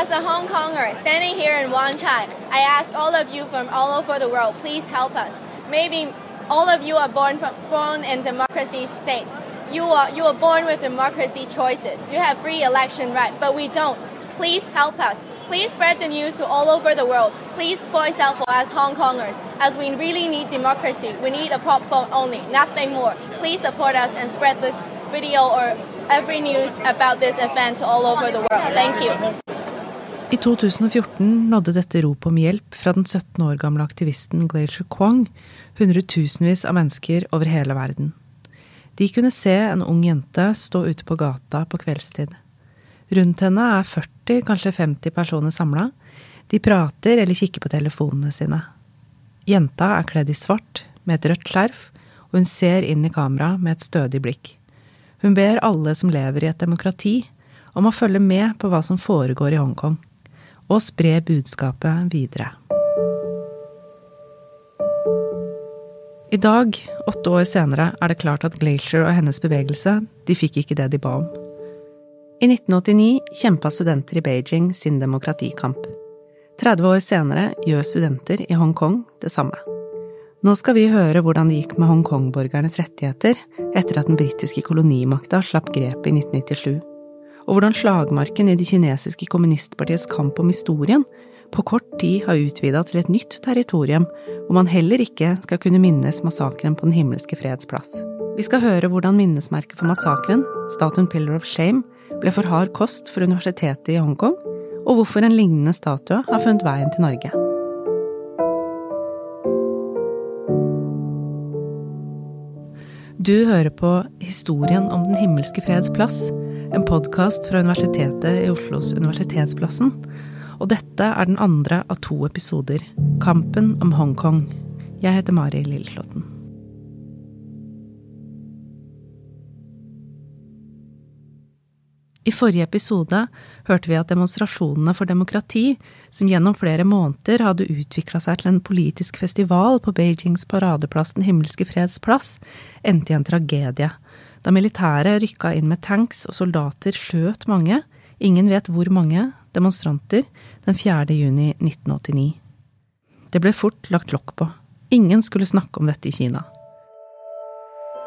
As a Hong Konger standing here in Wan Chai, I ask all of you from all over the world, please help us. Maybe all of you are born from, born in democracy states. You are you are born with democracy choices. You have free election right, but we don't. Please help us. Please spread the news to all over the world. Please voice out for us Hong Kongers, as we really need democracy. We need a pop phone only, nothing more. Please support us and spread this video or every news about this event to all over the world. Thank you. I 2014 nådde dette rop om hjelp fra den 17 år gamle aktivisten Glacier Kwong hundretusenvis av mennesker over hele verden. De kunne se en ung jente stå ute på gata på kveldstid. Rundt henne er 40, kanskje 50 personer samla. De prater eller kikker på telefonene sine. Jenta er kledd i svart, med et rødt skjerf, og hun ser inn i kamera med et stødig blikk. Hun ber alle som lever i et demokrati, om å følge med på hva som foregår i Hongkong, og spre budskapet videre. I dag, åtte år senere, er det klart at Glacier og hennes bevegelse, de fikk ikke det de ba om. I 1989 kjempa studenter i Beijing sin demokratikamp. 30 år senere gjør studenter i Hongkong det samme. Nå skal vi høre hvordan det gikk med Hongkong-borgernes rettigheter etter at den britiske kolonimakta slapp grepet i 1997, og hvordan slagmarken i det kinesiske kommunistpartiets kamp om historien på kort tid har utvida til et nytt territorium hvor man heller ikke skal kunne minnes massakren på Den himmelske freds plass. Vi skal høre hvordan minnesmerket for massakren, statuen Pillar of Shame, ble for hard kost for universitetet i Hongkong, og hvorfor en lignende statue har funnet veien til Norge. Du hører på Historien om Den himmelske freds plass, en podkast fra Universitetet i Oslos Universitetsplassen, og dette er den andre av to episoder, Kampen om Hongkong. Jeg heter Mari Lilleflåten. I forrige episode hørte vi at demonstrasjonene for demokrati, som gjennom flere måneder hadde utvikla seg til en politisk festival på Beijings paradeplass Den himmelske freds plass, endte i en tragedie, da militæret rykka inn med tanks og soldater skjøt mange, ingen vet hvor mange, demonstranter den 4. juni 1989. Det ble fort lagt lokk på. Ingen skulle snakke om dette i Kina.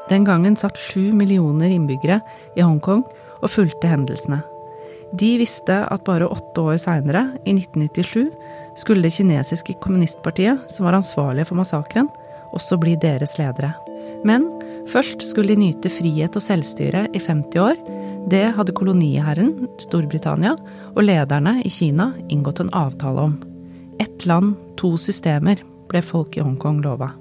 Den gangen satt sju millioner innbyggere i Hongkong og fulgte hendelsene. De visste at bare åtte år seinere, i 1997, skulle det kinesiske kommunistpartiet, som var ansvarlige for massakren, også bli deres ledere. Men først skulle de nyte frihet og selvstyre i 50 år. Det hadde koloniherren, Storbritannia, og lederne i Kina inngått en avtale om. Ett land, to systemer, ble folk i Hongkong lova.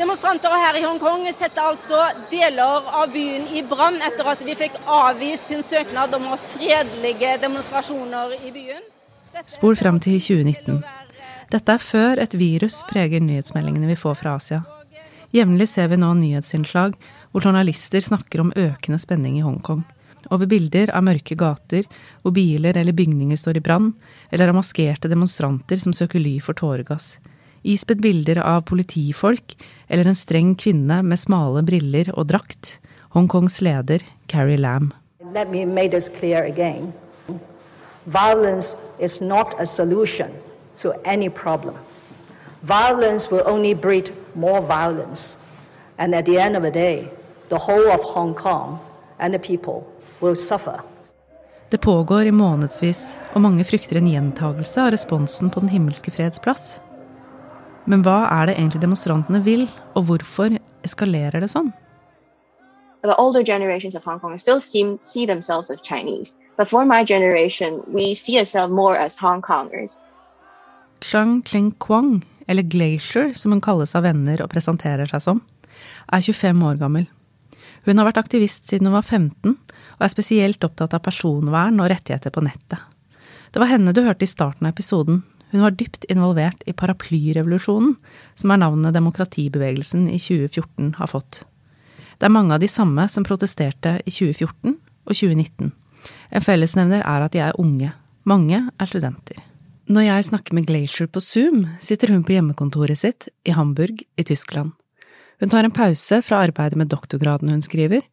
Demonstranter her i Hongkong setter altså deler av byen i brann etter at de fikk avvist sin søknad om å ha fredelige demonstrasjoner i byen. Spol frem til 2019. Dette er før et virus preger nyhetsmeldingene vi får fra Asia. Jevnlig ser vi nå nyhetsinnslag hvor journalister snakker om økende spenning i Hongkong. Over bilder av mørke gater hvor biler eller bygninger står i brann, eller av maskerte demonstranter som søker ly for tåregass ispedd bilder av politifolk eller en streng kvinne med smale briller og drakt, Hongkongs leder Carrie Lam. Let me make this clear again. Violence is not a solution to any problem. Violence will only breed more violence. And at the end of the day, the whole of Hong Kong and the people will suffer. Det pågår i månedsvis, og mange frykter en gjentagelse av responsen på Den himmelske freds plass. Men hva er det egentlig demonstrantene vil, og hvorfor eskalerer det sånn? The older generations of Hong Kong still seem, see themselves as Chinese, but for my generation, we see ourselves more as Hong Kongers. Chang Kling Kwang, eller Glacier som hun kalles av venner og presenterer seg som, er 25 år gammel. Hun har vært aktivist siden hun var 15, og er spesielt opptatt av personvern og rettigheter på nettet. Det var henne du hørte i starten av episoden, hun var dypt involvert i paraplyrevolusjonen, som er navnet demokratibevegelsen i 2014 har fått. Det er mange av de samme som protesterte i 2014 og 2019. En fellesnevner er at de er unge. Mange er studenter. Når jeg snakker med Glacier på Zoom, sitter hun på hjemmekontoret sitt i Hamburg i Tyskland. Hun tar en pause fra arbeidet med doktorgraden hun skriver,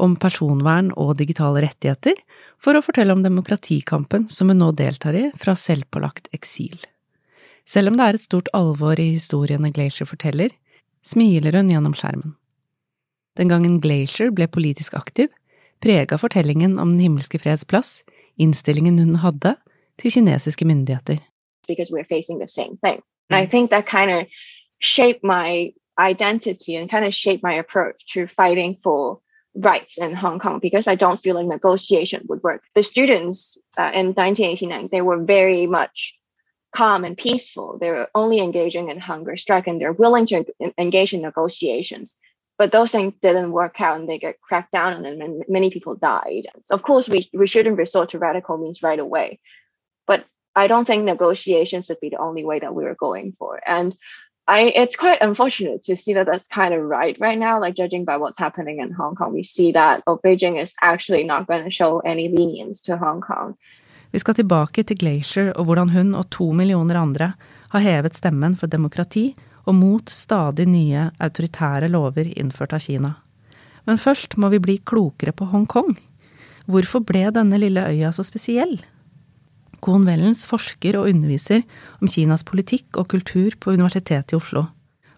om personvern og digitale rettigheter, for å fortelle om demokratikampen som hun nå deltar i fra selvpålagt eksil. Selv om det er et stort alvor i historiene Glacier forteller, smiler hun gjennom skjermen. Den gangen Glacier ble politisk aktiv, prega fortellingen om Den himmelske freds plass innstillingen hun hadde til kinesiske myndigheter. Because we're facing the same thing. And I think that kind of shaped my identity and kind of shaped my approach to fighting for rights in Hong Kong because I don't feel like negotiation would work. The students uh, in 1989, they were very much calm and peaceful. They were only engaging in hunger strike and they're willing to engage in negotiations. But those things didn't work out and they get cracked down on and many people died. So of course, we, we shouldn't resort to radical means right away. I don't think negotiations should be the only way that we were going for. And I, it's quite unfortunate to see that that's kind of right right now. Like judging by what's happening in Hong Kong, we see that oh, Beijing is actually not going to show any lenience to Hong Kong. Vi skal tilbake til Glacier og hvordan hun og to millioner andre har hevet stemmen for demokrati og mot stadig nye autoritære lover innført av Kina. Men først må vi bli klokere på Hongkong. Hvorfor ble denne lille øya så spesiell? Kohn Wellens forsker og underviser om Kinas politikk og kultur på Universitetet i Oslo.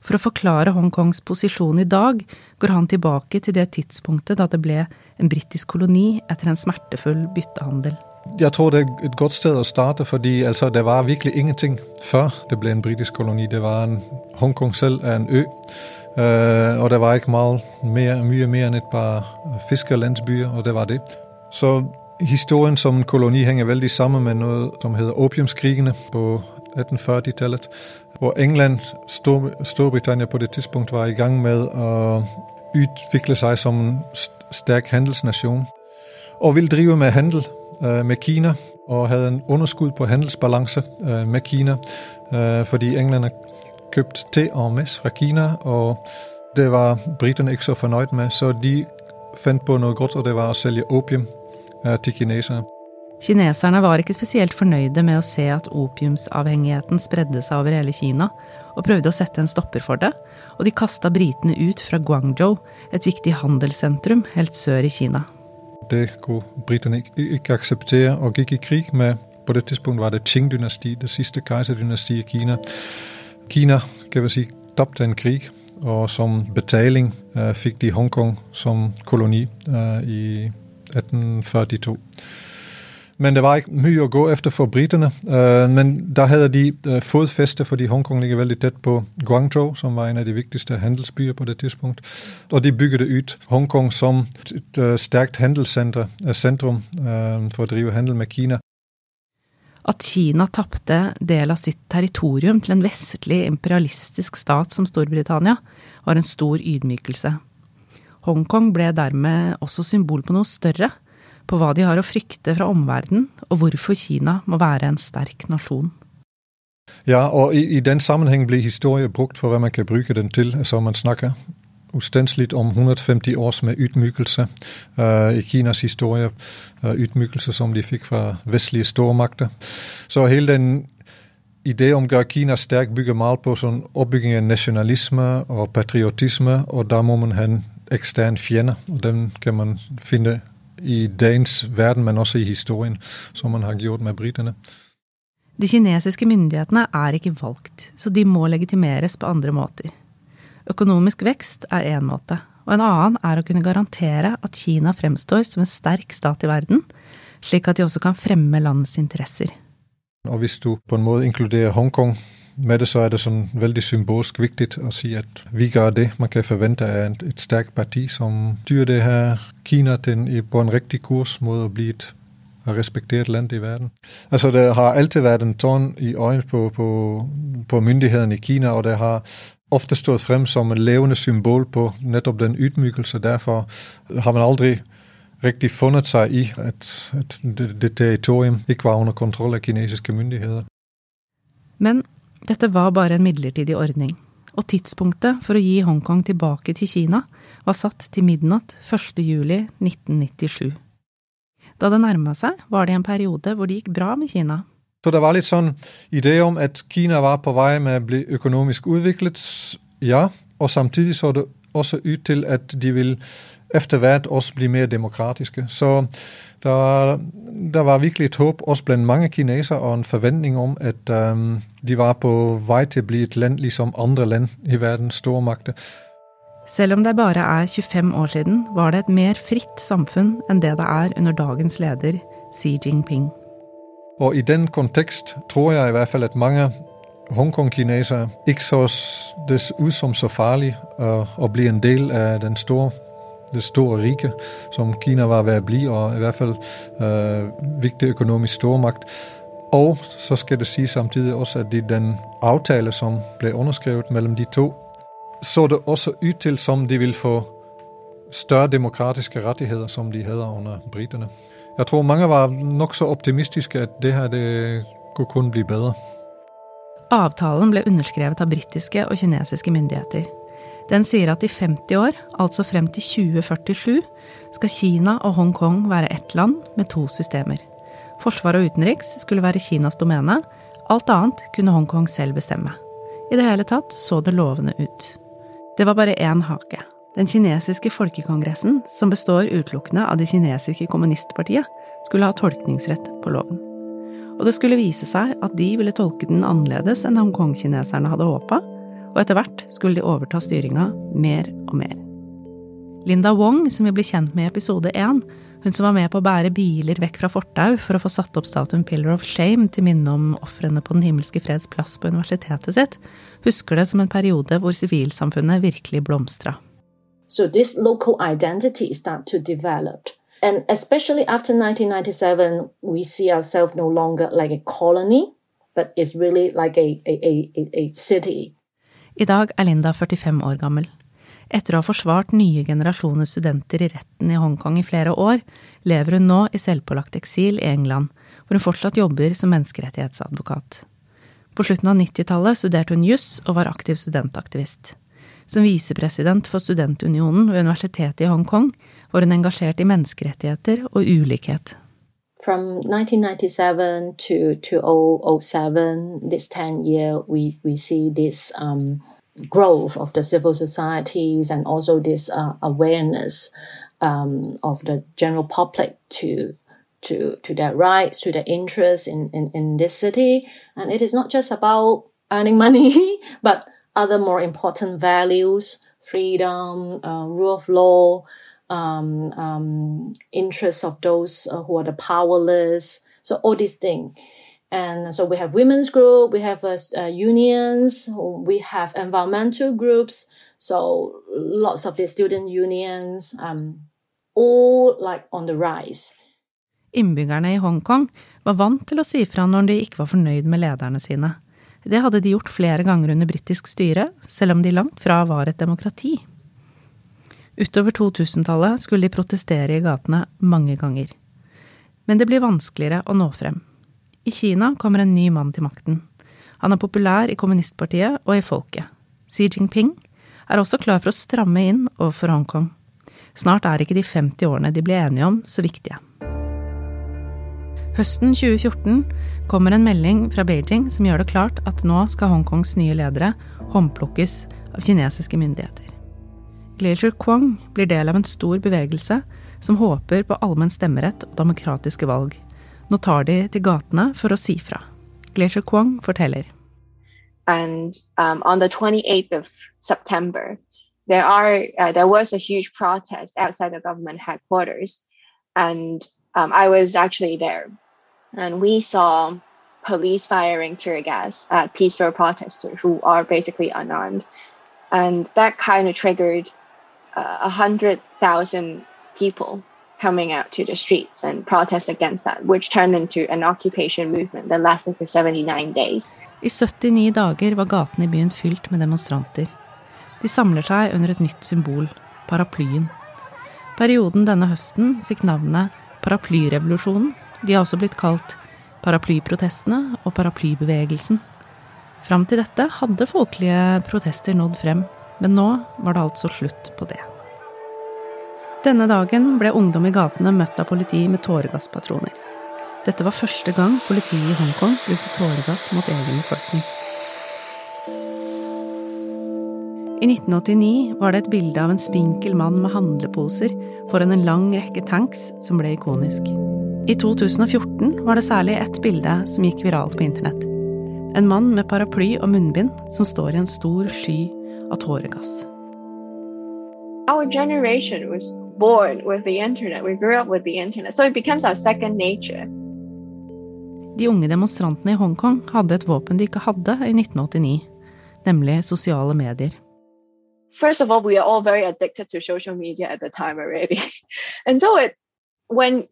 For å forklare Hongkongs posisjon i dag går han tilbake til det tidspunktet da det ble en britisk koloni etter en smertefull byttehandel. Jeg tror det er et godt sted å starte, fordi altså, det var virkelig ingenting før det ble en britisk koloni. Det var en, Hongkong selv er en ø, uh, og det var ikke mye mer enn et par fiskerlandsbyer, og det var det. Så Historien som en koloni henger veldig sammen med noe som heter opiumskrigene på 1840-tallet. Hvor England, Stor Storbritannia på det tidspunkt var i gang med å utvikle seg som en sterk handelsnasjon. Og ville drive med handel uh, med Kina, og hadde en underskudd på handelsbalanse uh, med Kina. Uh, fordi England har kjøpt te en masse fra Kina, og det var britene ikke så fornøyd med. Så de fant på noe godt, og det var å selge opium til kineserne. Kineserne var ikke spesielt fornøyde med å se at opiumsavhengigheten spredde seg over hele Kina, og prøvde å sette en stopper for det, og de kasta britene ut fra Guangzhou, et viktig handelssentrum helt sør i Kina. Det kunne britene ikke akseptere, og gikk i krig med På det tidspunktet var det Qing-dynastiet, det siste keiserdynastiet i Kina. Kina kan vi si, tapte en krig, og som betaling uh, fikk de Hongkong som koloni uh, i 1842. Men det var ikke mye å gå efter for britene. Uh, men da hadde de uh, fotfeste, fordi Hongkong ligger veldig tett på Guangzhou, som var en av de viktigste handelsbyer på det tidspunkt. Og de bygde ut Hongkong som et uh, sterkt handelssentrum for å drive handel med Kina. At Kina tapte del av sitt territorium til en vestlig imperialistisk stat som Storbritannia, var en stor ydmykelse. Hongkong ble dermed også symbol på noe større, på hva de har å frykte fra omverdenen, og hvorfor Kina må være en sterk nasjon. Ja, og i, i den sammenheng blir historie brukt for hva man kan bruke den til. Altså Man snakker ustenselig om 150 års med ydmykelse uh, i Kinas historie. Uh, ydmykelse som de fikk fra vestlige stormakter. Så hele den idé om å Kina sterk bygger mal på sånn oppbygging av nasjonalisme og patriotisme, og da må man ha en ekstern fjender, og den kan man finne i dagens verden, men også i historien, som man har gjort med britene. De kinesiske myndighetene er ikke valgt, så de må legitimeres på andre måter. Økonomisk vekst er én måte, og en annen er å kunne garantere at Kina fremstår som en sterk stat i verden, slik at de også kan fremme landets interesser. Og hvis du på en måte inkluderer Hongkong med det, så er det sånn veldig symbolsk viktig å si at vi gjør det man kan forvente av et sterkt parti som styrer det her Kina til, på en riktig kurs mot å bli et respektert land i verden. Altså Det har alltid vært en tårn i øynene på, på, på myndighetene i Kina, og det har ofte stått frem som et levende symbol på nettopp den ydmykelse. Derfor har man aldri riktig funnet seg i at, at det, det territorium ikke var under kontroll av kinesiske myndigheter. Men dette var bare en midlertidig ordning, og tidspunktet for å gi Hongkong tilbake til Kina var satt til midnatt 1. juli 1997. Da det nærma seg, var det en periode hvor det gikk bra med Kina. Så det var litt sånn idé om at Kina var på vei med å bli økonomisk utviklet, ja. Og samtidig så det også ut til at de vil etter hvert også bli mer demokratiske. Så der var, der var virkelig et håp også blant mange kinesere og en forventning om at um, de var på vei til å bli et land liksom andre land i verden, stormakter. Selv om det bare er 25 år siden, var det et mer fritt samfunn enn det det er under dagens leder, Xi Jinping. Og i den kontekst tror jeg i hvert fall at mange Hongkong-kinesere ikke så det ut som så farlig å, å bli en del av den store, det store riket som Kina var ved å bli, og i hvert fall uh, viktig økonomisk stormakt. Og så skal det sies samtidig også at i den avtale som ble underskrevet mellom de to, så det også ut til som de vil få større demokratiske rettigheter som de hadde under britene. Jeg tror mange var nokså optimistiske at det her det kunne kun bli bedre. Avtalen ble underskrevet av britiske og kinesiske myndigheter. Den sier at i 50 år, altså frem til 2047, skal Kina og Hongkong være ett land med to systemer. Forsvar og utenriks skulle være Kinas domene, alt annet kunne Hongkong selv bestemme. I det hele tatt så det lovende ut. Det var bare én hake. Den kinesiske folkekongressen, som består utelukkende av det kinesiske kommunistpartiet, skulle ha tolkningsrett på loven. Og det skulle vise seg at de ville tolke den annerledes enn Hongkong-kineserne hadde håpa, og etter hvert skulle de overta styringa mer og mer. Linda Wong, som vi blir kjent med i episode én, hun som var med på å bære biler vekk fra fortau for å få satt opp statuen Pillar of Shame til minne om ofrene på Den himmelske freds plass på universitetet sitt, husker det som en periode hvor sivilsamfunnet virkelig blomstra. So this local identity start to develop. And especially after 1997, we see ourselves no longer like a colony, but it's really like a, a, a, a city. I dag er Linda 45 år gammel. Etter å ha forsvart nye generasjoner studenter i retten i Hongkong i flere år, lever hun nå i selvpålagt eksil i England, hvor hun fortsatt jobber som menneskerettighetsadvokat. På slutten av 90-tallet studerte hun juss og var aktiv studentaktivist. Som visepresident for Studentunionen ved Universitetet i Hongkong var hun engasjert i menneskerettigheter og ulikhet. From 1997 to 2007, this 10 year, we, we see this um, growth of the civil societies and also this uh, awareness um, of the general public to to to their rights, to their interests in, in, in this city. And it is not just about earning money, but other more important values freedom, uh, rule of law, um, um, interests of those uh, who are the powerless. So all these things. And so we have women's group, we have uh, uh, unions, we have environmental groups. So lots of the student unions, um, all like on the rise. Innbyggerne i Hongkong var vant til å si fra når de ikke var fornøyd med lederne sine. Det hadde de gjort flere ganger under britisk styre, selv om de langt fra var et demokrati. Utover 2000-tallet skulle de protestere i gatene mange ganger. Men det blir vanskeligere å nå frem. I Kina kommer en ny mann til makten. Han er populær i kommunistpartiet og i folket. Xi Jinping er også klar for å stramme inn overfor Hongkong. Snart er ikke de 50 årene de ble enige om, så viktige. Høsten 2014 kommer en melding fra Beijing som gjør det klart at nå skal Hongkongs nye ledere håndplukkes av kinesiske myndigheter. Glacier Kwong blir del av en stor bevegelse som håper på allmenn stemmerett og demokratiske valg. Nå tar de til gatene for å si fra. Glacier Kwong forteller. And um, on the 28th of September, there are uh, there was a huge protest outside the government headquarters, and um, I was actually there, and we saw police firing tear gas at peaceful protesters who are basically unarmed, and that kind of triggered a hundred thousand people coming out to the streets and protest against that, which turned into an occupation movement that lasted for 79 days. I 79 dager var gatene i byen fylt med demonstranter. De samler seg under et nytt symbol, paraplyen. Perioden denne høsten fikk navnet paraplyrevolusjonen. De har også blitt kalt paraplyprotestene og paraplybevegelsen. Fram til dette hadde folkelige protester nådd frem, men nå var det altså slutt på det. Denne dagen ble ungdom i gatene møtt av politi med tåregasspatroner. Dette var første gang politiet i Hongkong brukte tåregass mot egen befolkning. I 1989 var det et bilde av en spinkel mann med handleposer foran en lang rekke tanks som ble ikonisk. I 2014 var det særlig ett bilde som gikk viralt på internett. En mann med paraply og munnbind som står i en stor sky av tåregass. Our generation was born with the internet. We grew up with the internet. So it becomes our second nature. De unge demonstrantene i Hongkong hadde et våpen de ikke hadde i 1989, nemlig sosiale medier. first of all, we are all very addicted to social media at the time already. and so it when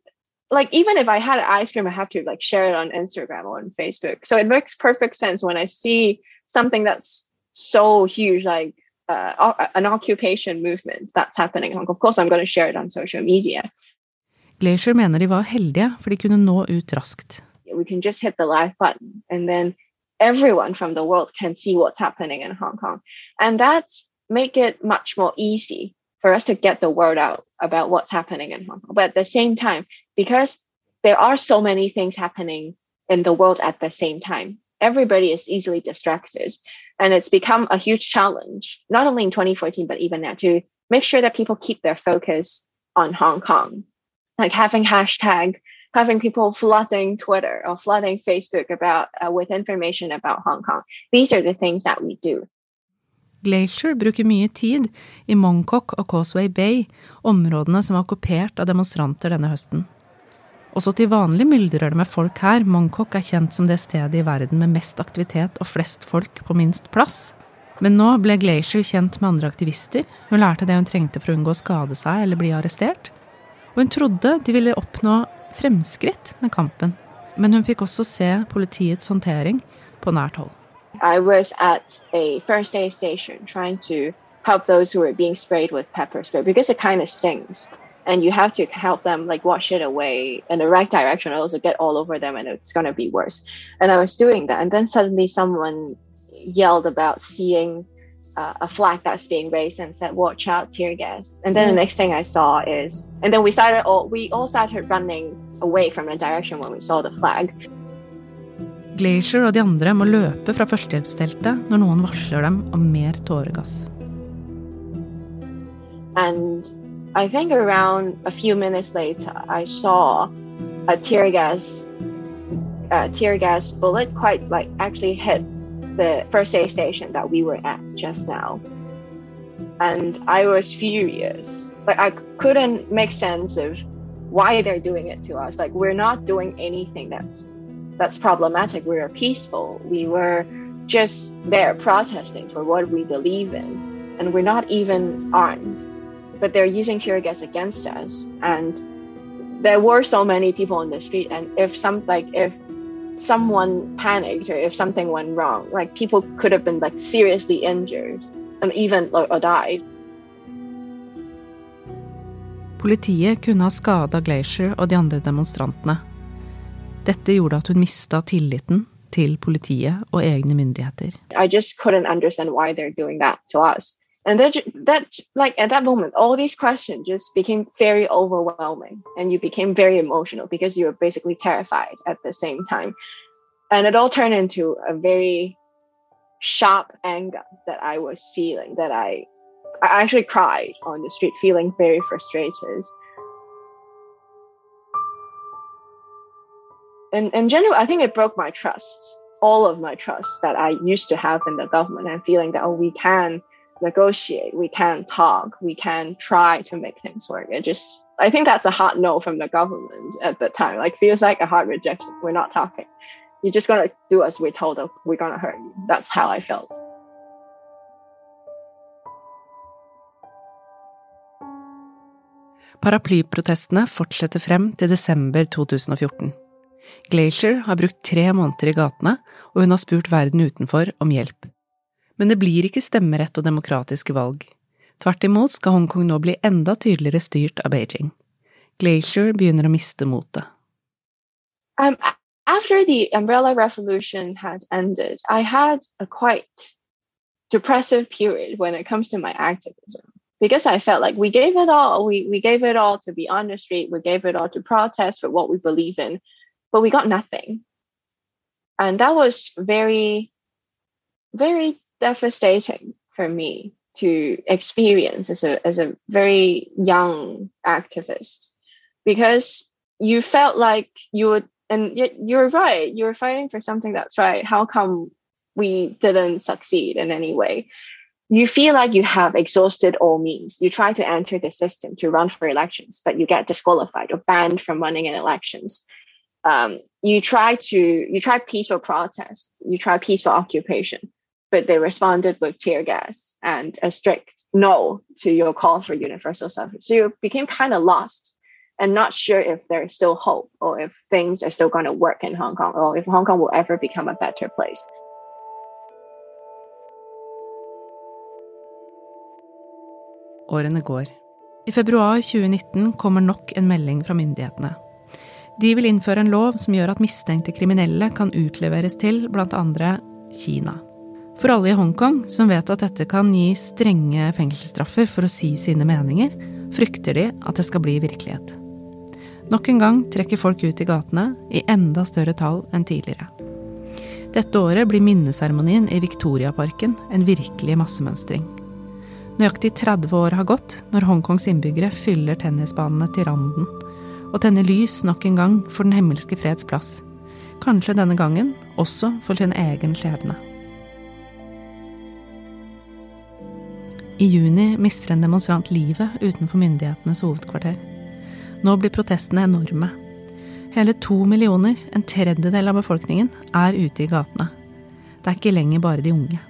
like even if I had ice cream, I have to like share it on Instagram or on Facebook. So it makes perfect sense when I see something that's so huge, like uh, an occupation movement that's happening in Hong Kong. Of course, I'm going to share it on social media. Glacier mener de var heldige, for de kunne nå ut raskt. We can just hit the live button, and then everyone from the world can see what's happening in Hong Kong. And that's make it much more easy for us to get the word out about what's happening in Hong Kong. But at the same time, because there are so many things happening in the world at the same time, everybody is easily distracted. And it's become a huge challenge, not only in 2014, but even now, to make sure that people keep their focus on Hong Kong. Like having hashtag, having people flooding Twitter or flooding Facebook about uh, with information about Hong Kong. These are the things that we do. Glacier bruker mye tid i Mongkok og Causeway Bay, områdene som er okkupert av demonstranter denne høsten. Også til vanlig myldrer det med folk her, Mongkok er kjent som det stedet i verden med mest aktivitet og flest folk på minst plass. Men nå ble Glacier kjent med andre aktivister, hun lærte det hun trengte for å unngå å skade seg eller bli arrestert, og hun trodde de ville oppnå fremskritt med kampen, men hun fikk også se politiets håndtering på nært hold. I was at a first aid station trying to help those who were being sprayed with pepper spray because it kind of stings and you have to help them like wash it away in the right direction or else get all over them and it's going to be worse. And i was doing that and then suddenly someone yelled about seeing uh, a flag that's being raised and said watch out tear gas. And then the next thing i saw is and then we started all we all started running away from the direction when we saw the flag. Glacier og de andre må løpe fra førstehjelpsteltet når noen varsler dem om mer tåregass. And I think around a few minutes later, I saw a tear gas, a tear gas bullet quite like actually hit the first aid station that we were at just now. And I was furious. Like I couldn't make sense of why they're doing it to us. Like we're not doing anything that's that's problematic. We were peaceful. We were just there protesting for what we believe in. And we're not even armed. But they're using tear gas against us. And there were so many people on the street. And if some like if someone panicked or if something went wrong, like people could have been like seriously injured and even or, or died. Politiet kunne ha skada Glacier og de andre demonstrantene. Dette gjorde at hun mista tilliten til politiet og egne myndigheter. I just couldn't understand why they're doing that to us. And that, that, like at that moment, all these questions just became very overwhelming, and you became very emotional because you were basically terrified at the same time. And it all turned into a very sharp anger that I was feeling. That I, I actually cried on the street, feeling very frustrated. and in general, I think it broke my trust, all of my trust that I used to have in the government and feeling that, oh, we can negotiate, we can talk, we can try to make things work. It just, I think that's a hard no from the government at the time. Like, feels like a hard rejection. We're not talking. You're just to do as we told told, we're to hurt you. That's how I felt. Paraplyprotestene fortsetter frem til desember 2014. Glacier har brukt tre måneder i gatene, og hun har spurt verden utenfor om hjelp. Men det blir ikke stemmerett og demokratiske valg. Tvert imot skal Hongkong nå bli enda tydeligere styrt av Beijing. Glacier begynner å miste motet. Um, after the umbrella revolution had ended, I had a quite depressive period when it comes to my activism because I felt like we gave it all. We we gave it all to be on the street. We gave it all to protest for what we believe in but we got nothing. And that was very, very devastating for me to experience as a as a very young activist. Because you felt like you would and yet you're right you're fighting for something that's right. How come we didn't succeed in any way? You feel like you have exhausted all means. You try to enter the system to run for elections but you get disqualified or banned from running in elections. Um, you try to you try peaceful protests. You try peaceful occupation but they responded with tear gas and a strict no to your call for universal suffrage so you became kind of lost and not sure if there's still hope or if things are still going to work in Hong Kong or if Hong Kong will ever become a better place. Årene går. I februar 2019 kommer nok en melding fra myndighetene. De vil innføre en lov som gjør at mistenkte kriminelle kan utleveres til bl.a. Kina. For alle i Hongkong som vet at dette kan gi strenge fengselsstraffer for å si sine meninger, frykter de at det skal bli virkelighet. Nok en gang trekker folk ut i gatene i enda større tall enn tidligere. Dette året blir minneseremonien i Victoriaparken en virkelig massemønstring. Nøyaktig 30 år har gått når Hongkongs innbyggere fyller tennisbanene til randen og tenner lys nok en gang for Den himmelske freds plass. Kanskje denne gangen også for sin egen skjebne. I juni mister en demonstrant livet utenfor myndighetenes hovedkvarter. Nå blir protestene enorme. Hele to millioner, en tredjedel av befolkningen, er ute i gatene. Det er ikke lenger bare de unge.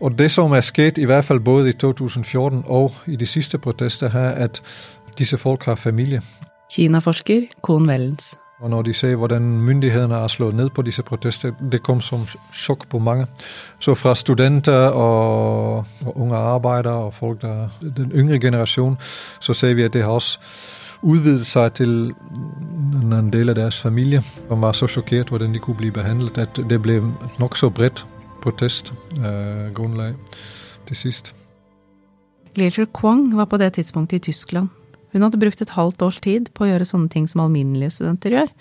Og det som er skjedd, i hvert fall både i 2014 og i de siste protestene, er at disse folk har familie. Kinaforsker Kohn Wellens. Og når de ser hvordan myndighetene har slått ned på disse protester, det kom som sjokk på mange. Så fra studenter og, unge arbeidere og folk der, den yngre generasjonen, så ser vi at det har også utvidet seg til en del av deres familie, som var så sjokkert hvordan de kunne bli behandlet, at det ble nokså bredt protestgrunnlag eh, til sist. Glacier Kwang var på det tidspunktet i Tyskland. Hun hadde brukt et halvt års tid på å gjøre sånne ting som alminnelige studenter gjør.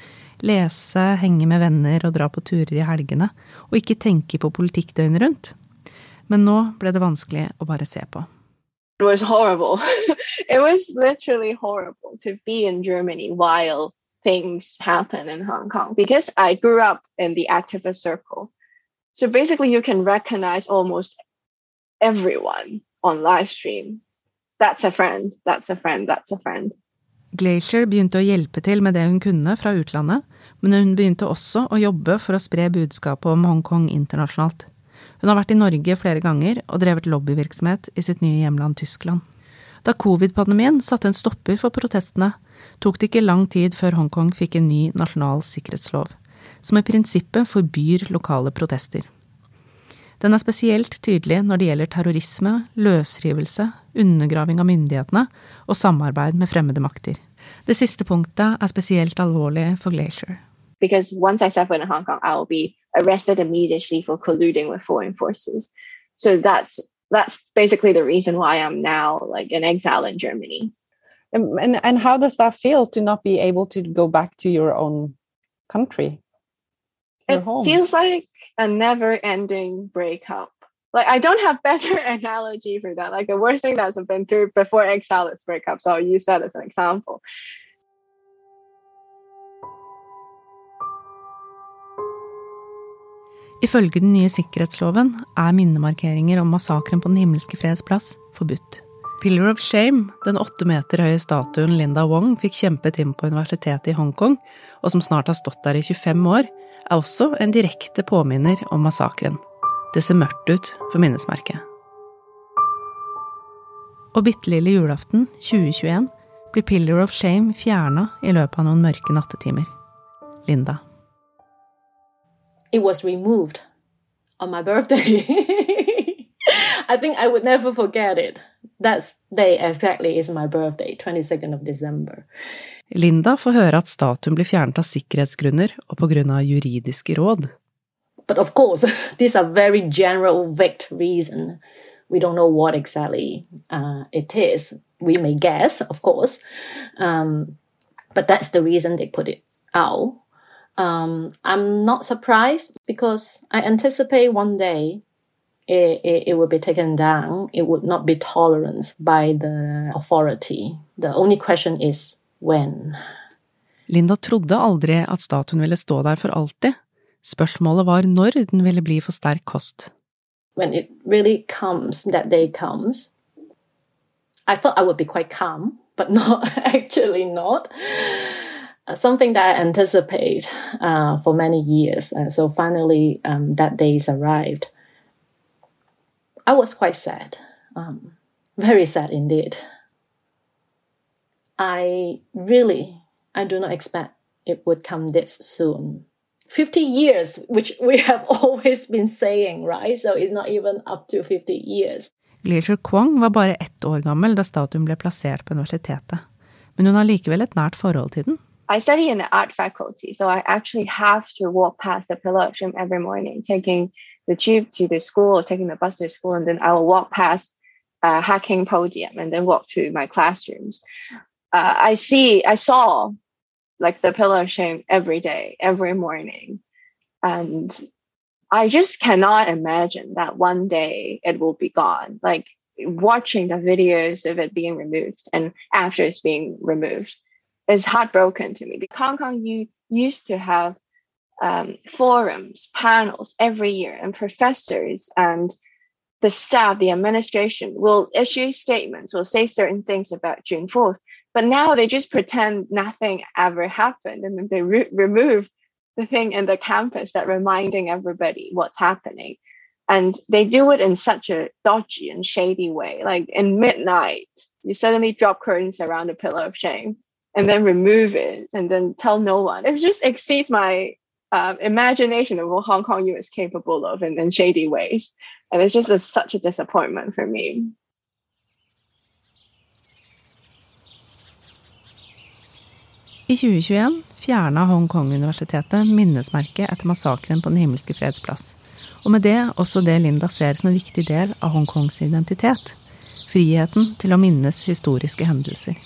Lese, henge med venner og dra på turer i helgene, og ikke tenke på politikk døgnet rundt. Men nå ble det vanskelig å bare se på. it was horrible. it was literally horrible to be in Germany while things happen in Hong Kong because I grew up in the activist circle. So basically, you can recognize almost everyone on live stream. That's a friend, that's a friend, that's a friend. Glacier begynte å hjelpe til med det hun kunne fra utlandet, men hun begynte også å jobbe for å spre budskapet om Hongkong internasjonalt. Hun har vært i Norge flere ganger og drevet lobbyvirksomhet i sitt nye hjemland Tyskland. Da covid-pandemien satte en stopper for protestene, tok det ikke lang tid før Hongkong fikk en ny nasjonal sikkerhetslov, som i prinsippet forbyr lokale protester. Den er spesielt tydelig når det gjelder terrorisme, løsrivelse, undergraving av myndighetene og samarbeid med fremmede makter. Det siste punktet er spesielt alvorlig for Glacier. Because once I step in Hong Kong, I will be arrested immediately for colluding with foreign forces. So that's that's basically the reason why I'm now like an exile in Germany. And, and and how does that feel to not be able to go back to your own country? It home? feels like a never-ending breakup. Like I don't have better analogy for that. Like the worst thing that's been through before exile is breakup. So I'll use that as an example. Ifølge den nye sikkerhetsloven er minnemarkeringer om massakren på Den himmelske freds plass forbudt. Pillar of Shame, den åtte meter høye statuen Linda Wong fikk kjempet inn på universitetet i Hongkong, og som snart har stått der i 25 år, er også en direkte påminner om massakren. Det ser mørkt ut for minnesmerket. Og bitte lille julaften 2021 blir Pillar of Shame fjerna i løpet av noen mørke nattetimer. Linda it was removed on my birthday. I think I would never forget it. That day exactly is my birthday, 22nd of December. Linda får høre at statuen blir fjernet av sikkerhetsgrunner og av juridiske råd. But of course, these are very general, vague reason. We don't know what exactly uh, it is. We may guess, of course, um, but that's the reason they put it out. Um, I'm not surprised because I anticipate one day it, it, it would be taken down. It would not be tolerance by the authority. The only question is when. Linda trodde aldri at statuen ville stå der for alltid. Spørsmålet var når den ville bli for sterk kost. When it really comes, that day comes, I thought I would be quite calm, but not actually not. Uh, something that I anticipate uh, for many years. Uh, so finally, um, that days arrived. I was quite sad, um, very sad indeed. I really, I do not expect it would come this soon. 50 years, which we have always been saying, right? So it's not even up to 50 years. Glacier Kwong var bare ett år gammel da statuen ble plassert på universitetet, men hun har likevel et nært forhold til den. I study in the art faculty, so I actually have to walk past the pillar every morning, taking the tube to the school or taking the bus to school, and then I will walk past a hacking podium and then walk to my classrooms. Uh, I see, I saw like the pillar of shame every day, every morning. And I just cannot imagine that one day it will be gone. Like watching the videos of it being removed and after it's being removed is heartbroken to me. Because Hong Kong, you used to have um, forums, panels every year, and professors and the staff, the administration will issue statements, will say certain things about June 4th. But now they just pretend nothing ever happened and then they re- remove the thing in the campus that reminding everybody what's happening. And they do it in such a dodgy and shady way. Like in midnight, you suddenly drop curtains around a pillar of shame and then remove it and then tell no one. It just exceeds my um, imagination of what Hong Kong is capable of in, in shady ways. And it's just a, such a disappointment for me. I 2021 fjerna Hongkong-universitetet minnesmerket etter massakren på Den himmelske freds plass, og med det også det Linda ser som en viktig del av Hongkongs identitet friheten til å minnes historiske hendelser.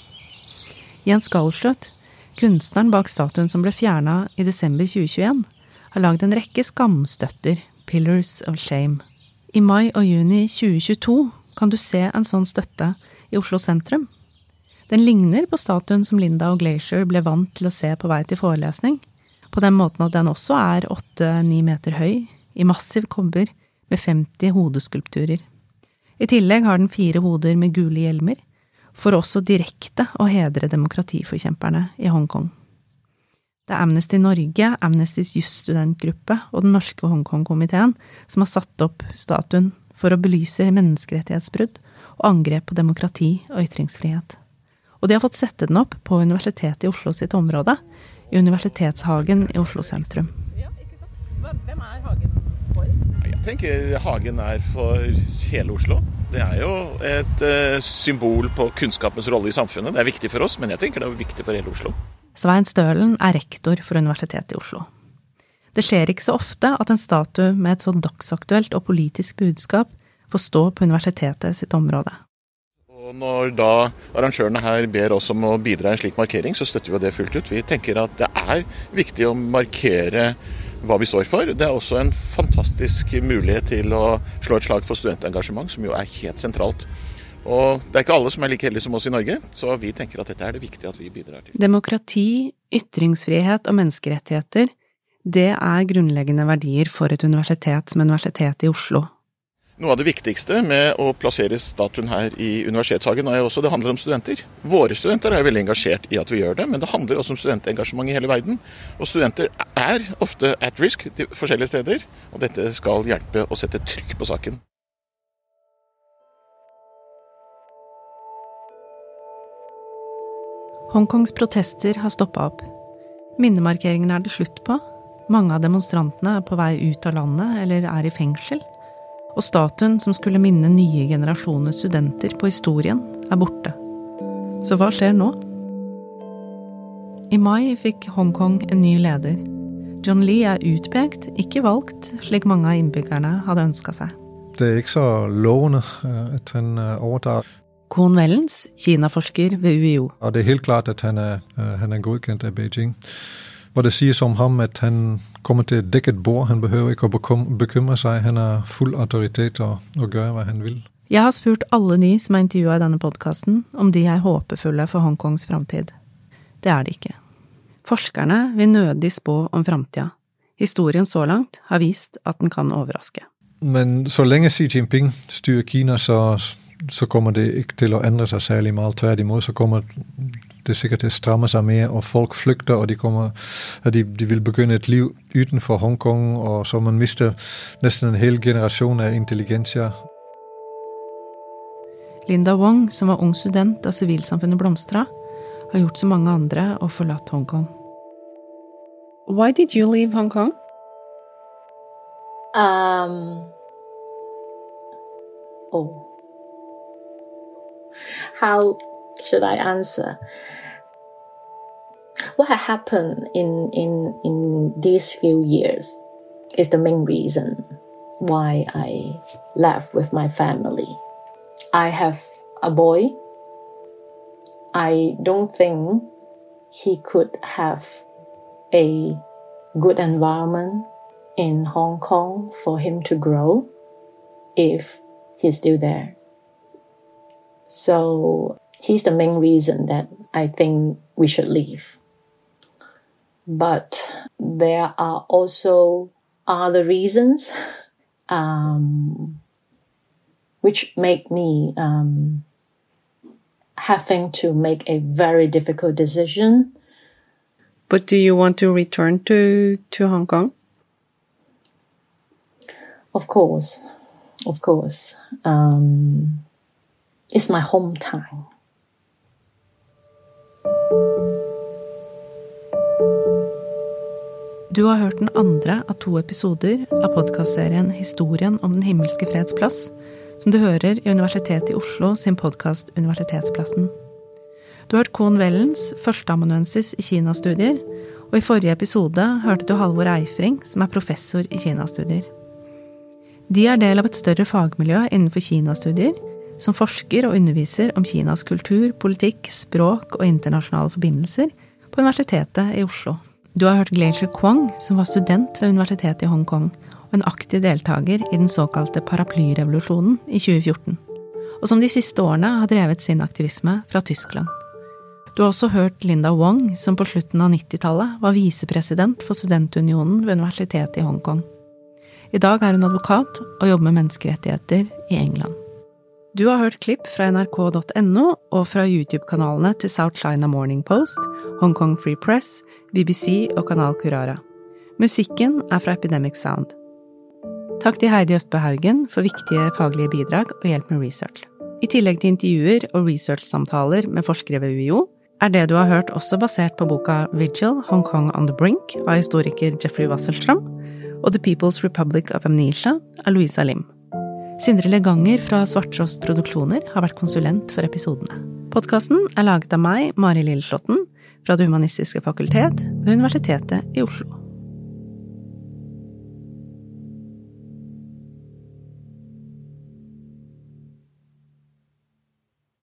Jens Galschiot, kunstneren bak statuen som ble fjerna i desember 2021, har lagd en rekke skamstøtter, Pillars of Shame. I mai og juni 2022 kan du se en sånn støtte i Oslo sentrum. Den ligner på statuen som Linda og Glacier ble vant til å se på vei til forelesning, på den måten at den også er åtte–ni meter høy, i massiv kobber, med 50 hodeskulpturer. I tillegg har den fire hoder med gule hjelmer, for også direkte å hedre demokratiforkjemperne i Hongkong. Det er Amnesty Norge, Amnestys jusstudentgruppe og Den norske Hongkong-komiteen som har satt opp statuen for å belyse menneskerettighetsbrudd og angrep på demokrati og ytringsfrihet. Og de har fått sette den opp på Universitetet i Oslo sitt område, i Universitetshagen i Oslo sentrum. Hvem er Hagen tenker Hagen er for hele Oslo. Det er jo et uh, symbol på kunnskapens rolle i samfunnet. Det er viktig for oss, men jeg tenker det er viktig for hele Oslo. Svein Stølen er rektor for Universitetet i Oslo. Det skjer ikke så ofte at en statue med et så dagsaktuelt og politisk budskap får stå på universitetet sitt område. Og Når da arrangørene her ber oss om å bidra i en slik markering, så støtter vi det fullt ut. Vi tenker at det er viktig å markere hva vi står for. Det er også en fantastisk mulighet til å slå et slag for studentengasjement, som jo er helt sentralt. Og det er ikke alle som er like heldige som oss i Norge, så vi tenker at dette er det viktige at vi bidrar til. Demokrati, ytringsfrihet og menneskerettigheter, det er grunnleggende verdier for et universitet som Universitetet i Oslo. Noe av det viktigste med å plassere statuen her i Universitetshagen er jo også det handler om studenter. Våre studenter er veldig engasjert i at vi gjør det, men det handler også om studentengasjement i hele verden. Og studenter er ofte at risk til forskjellige steder, og dette skal hjelpe å sette trykk på saken. Hongkongs protester har stoppa opp. Minnemarkeringene er det slutt på. Mange av demonstrantene er på vei ut av landet eller er i fengsel. Og statuen som skulle minne nye generasjoner studenter på historien, er borte. Så hva skjer nå? I mai fikk Hongkong en ny leder. John Lee er utpekt, ikke valgt, slik mange av innbyggerne hadde ønska seg. Det er ikke så lovende at han overtar. Kohn Wellens, kinaforsker ved UiO. Og det er helt klart at han er, han er godkjent av Beijing. hvor det sies om ham at han kommer til et dekket bord. Han behøver ikke å bekymre seg. Han er full autoritet og, og gjør hva han vil. Jeg har spurt alle de som er intervjua i denne podkasten, om de er håpefulle for Hongkongs framtid. Det er de ikke. Forskerne vil nødig spå om framtida. Historien så langt har vist at den kan overraske. Men så lenge Xi Jinping styrer Kina, så, så kommer det ikke til å endre seg særlig mye. Tvert imot så kommer det sikkert strammer seg mer, og folk flykter, og de, kommer, de, de vil begynne et liv utenfor Hongkong, og så man mister nesten en hel generasjon av intelligensia. Linda Wong, som var ung student da sivilsamfunnet blomstra, har gjort som mange andre og forlatt Hongkong. Why did you leave Hong Kong? Um, oh. How should I answer? What had happened in, in, in these few years is the main reason why I left with my family. I have a boy. I don't think he could have a good environment in Hong Kong for him to grow if he's still there. So he's the main reason that I think we should leave. But there are also other reasons um, which make me um, having to make a very difficult decision. But do you want to return to, to Hong Kong? Of course, of course. Um, it's my hometown. Du har hørt den andre av to episoder av podkastserien Historien om Den himmelske freds plass, som du hører i Universitetet i Oslo sin podkast Universitetsplassen. Du har hørt Kohn Wellens, førsteamanuensis i Kinastudier, og i forrige episode hørte du Halvor Eifring, som er professor i Kinastudier. De er del av et større fagmiljø innenfor Kinastudier, som forsker og underviser om Kinas kultur, politikk, språk og internasjonale forbindelser på Universitetet i Oslo. Du har hørt Glacier Kwong, som var student ved universitetet i Hongkong, og en aktiv deltaker i den såkalte paraplyrevolusjonen i 2014, og som de siste årene har drevet sin aktivisme fra Tyskland. Du har også hørt Linda Wong, som på slutten av 90-tallet var visepresident for Studentunionen ved universitetet i Hongkong. I dag er hun advokat og jobber med menneskerettigheter i England. Du har hørt klipp fra nrk.no og fra YouTube-kanalene til South China Morning Post, Hong Kong Free Press, BBC og Kanal Curara. Musikken er fra Epidemic Sound. Takk til Heidi Østbø Haugen for viktige faglige bidrag og hjelp med research. I tillegg til intervjuer og researchsamtaler med forskere ved UiO, er det du har hørt også basert på boka Vigil Hong Kong on the Brink av historiker Jeffrey Wasselstrom og The People's Republic of Amnesia av Louisa Lim. Sindre Leganger fra Svarttrost Produksjoner har vært konsulent for episodene. Podkasten er laget av meg, Mari Lilleslåtten, fra Det humanistiske fakultet ved Universitetet i Oslo.